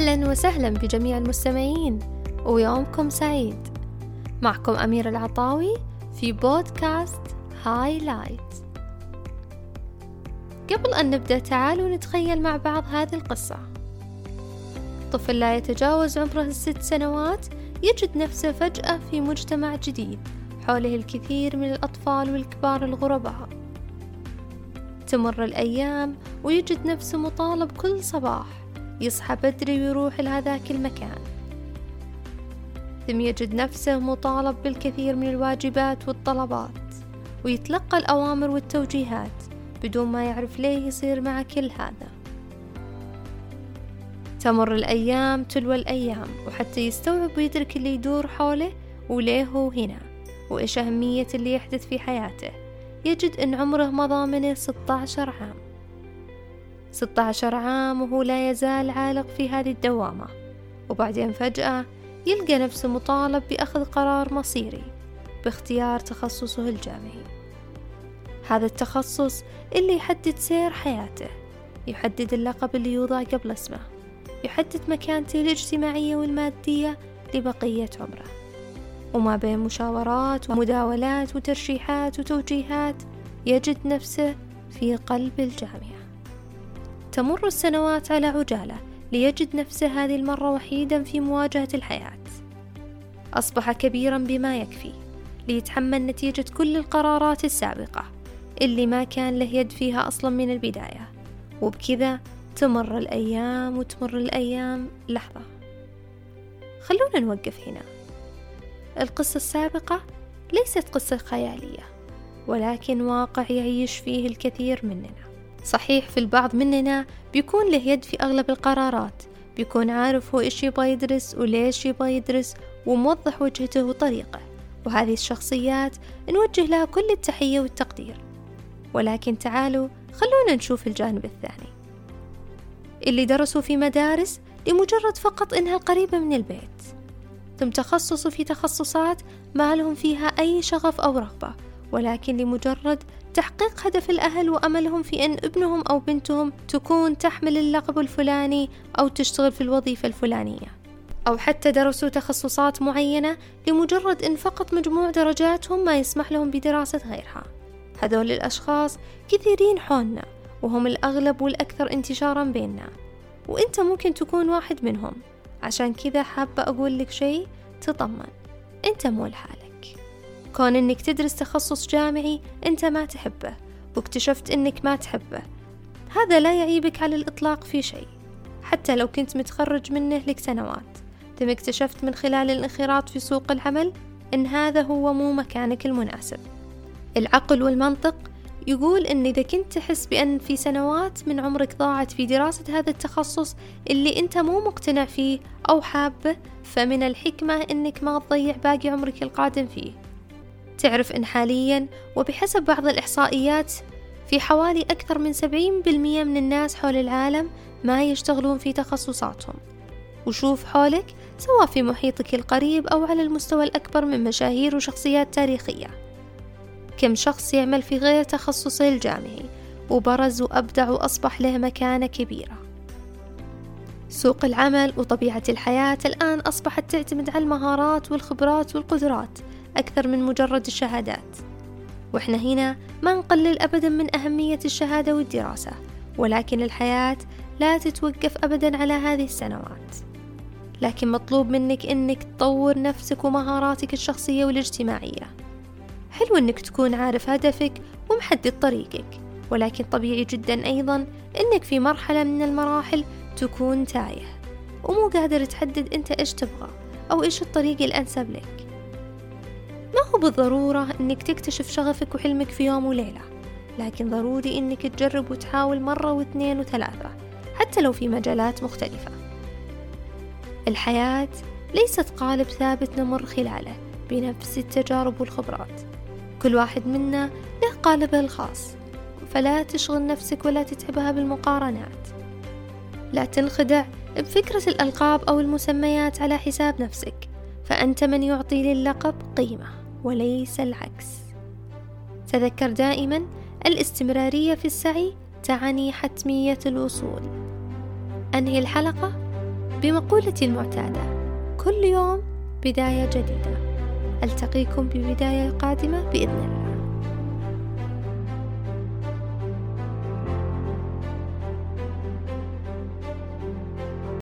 أهلا وسهلا بجميع المستمعين ويومكم سعيد. معكم أميرة العطاوي في بودكاست هايلايت قبل أن نبدأ تعالوا نتخيل مع بعض هذه القصة. طفل لا يتجاوز عمره الست سنوات يجد نفسه فجأة في مجتمع جديد حوله الكثير من الأطفال والكبار الغرباء. تمر الأيام ويجد نفسه مطالب كل صباح. يصحى بدري ويروح لهذاك المكان. ثم يجد نفسه مطالب بالكثير من الواجبات والطلبات ويتلقى الأوامر والتوجيهات بدون ما يعرف ليه يصير مع كل هذا. تمر الأيام تلو الأيام وحتى يستوعب ويدرك اللي يدور حوله وليه هو هنا وإيش أهمية اللي يحدث في حياته. يجد أن عمره مضى منه 16 عام. 16 عام وهو لا يزال عالق في هذه الدوامة. وبعدين فجأة يلقى نفسه مطالب بأخذ قرار مصيري باختيار تخصصه الجامعي. هذا التخصص اللي يحدد سير حياته يحدد اللقب اللي يوضع قبل اسمه يحدد مكانته الاجتماعية والمادية لبقية عمره. وما بين مشاورات ومداولات وترشيحات وتوجيهات يجد نفسه في قلب الجامعة. تمر السنوات على عجالة ليجد نفسه هذه المرة وحيدا في مواجهة الحياة. أصبح كبيرا بما يكفي ليتحمل نتيجة كل القرارات السابقة اللي ما كان له يد فيها أصلا من البداية. وبكذا تمر الأيام وتمر الأيام. لحظة خلونا نوقف هنا. القصة السابقة ليست قصة خيالية ولكن واقع يعيش فيه الكثير مننا. صحيح في البعض مننا بيكون له يد في أغلب القرارات بيكون عارف هو إيش يبغى يدرس وليش يبغى يدرس وموضح وجهته وطريقه وهذه الشخصيات نوجه لها كل التحية والتقدير. ولكن تعالوا خلونا نشوف الجانب الثاني. اللي درسوا في مدارس لمجرد فقط إنها قريبة من البيت. ثم تخصصوا في تخصصات ما لهم فيها أي شغف أو رغبة ولكن لمجرد تحقيق هدف الأهل وأملهم في أن ابنهم أو بنتهم تكون تحمل اللقب الفلاني أو تشتغل في الوظيفة الفلانية. أو حتى درسوا تخصصات معينة لمجرد أن فقط مجموع درجاتهم ما يسمح لهم بدراسة غيرها. هذول الأشخاص كثيرين حولنا وهم الأغلب والأكثر انتشارا بيننا. وإنت ممكن تكون واحد منهم. عشان كذا حابة أقول لك شيء تطمن. أنت مو لحالك. كون أنك تدرس تخصص جامعي أنت ما تحبه واكتشفت أنك ما تحبه. هذا لا يعيبك على الإطلاق في شيء حتى لو كنت متخرج منه لك سنوات. ثم اكتشفت من خلال الانخراط في سوق العمل أن هذا هو مو مكانك المناسب. العقل والمنطق يقول أن إذا كنت تحس بأن في سنوات من عمرك ضاعت في دراسة هذا التخصص اللي أنت مو مقتنع فيه أو حابه فمن الحكمة أنك ما تضيع باقي عمرك القادم فيه. تعرف أن حاليا وبحسب بعض الإحصائيات في حوالي أكثر من 70% من الناس حول العالم ما يشتغلون في تخصصاتهم. وشوف حولك سواء في محيطك القريب أو على المستوى الأكبر من مشاهير وشخصيات تاريخية. كم شخص يعمل في غير تخصصه الجامعي وبرز وأبدع وأصبح له مكانة كبيرة. سوق العمل وطبيعة الحياة الآن أصبحت تعتمد على المهارات والخبرات والقدرات أكثر من مجرد الشهادات. وإحنا هنا ما نقلل أبدا من أهمية الشهادة والدراسة ولكن الحياة لا تتوقف أبدا على هذه السنوات. لكن مطلوب منك إنك تطور نفسك ومهاراتك الشخصية والاجتماعية. حلو إنك تكون عارف هدفك ومحدد طريقك ولكن طبيعي جدا أيضا إنك في مرحلة من المراحل تكون تايه ومو قادر تحدد أنت إيش تبغى أو إيش الطريق الأنسب لك. ما هو بالضرورة إنك تكتشف شغفك وحلمك في يوم وليلة لكن ضروري إنك تجرب وتحاول مرة واثنين وثلاثة حتى لو في مجالات مختلفة. الحياة ليست قالب ثابت نمر خلاله بنفس التجارب والخبرات. كل واحد منا له قالبه الخاص فلا تشغل نفسك ولا تتعبها بالمقارنات. لا تنخدع بفكرة الألقاب أو المسميات على حساب نفسك فأنت من يعطي للقب قيمة. وليس العكس. تذكر دائما الاستمرارية في السعي تعني حتمية الوصول. أنهي الحلقة؟ بمقولتي المعتادة. كل يوم بداية جديدة. ألتقيكم ببداية قادمة بإذن الله.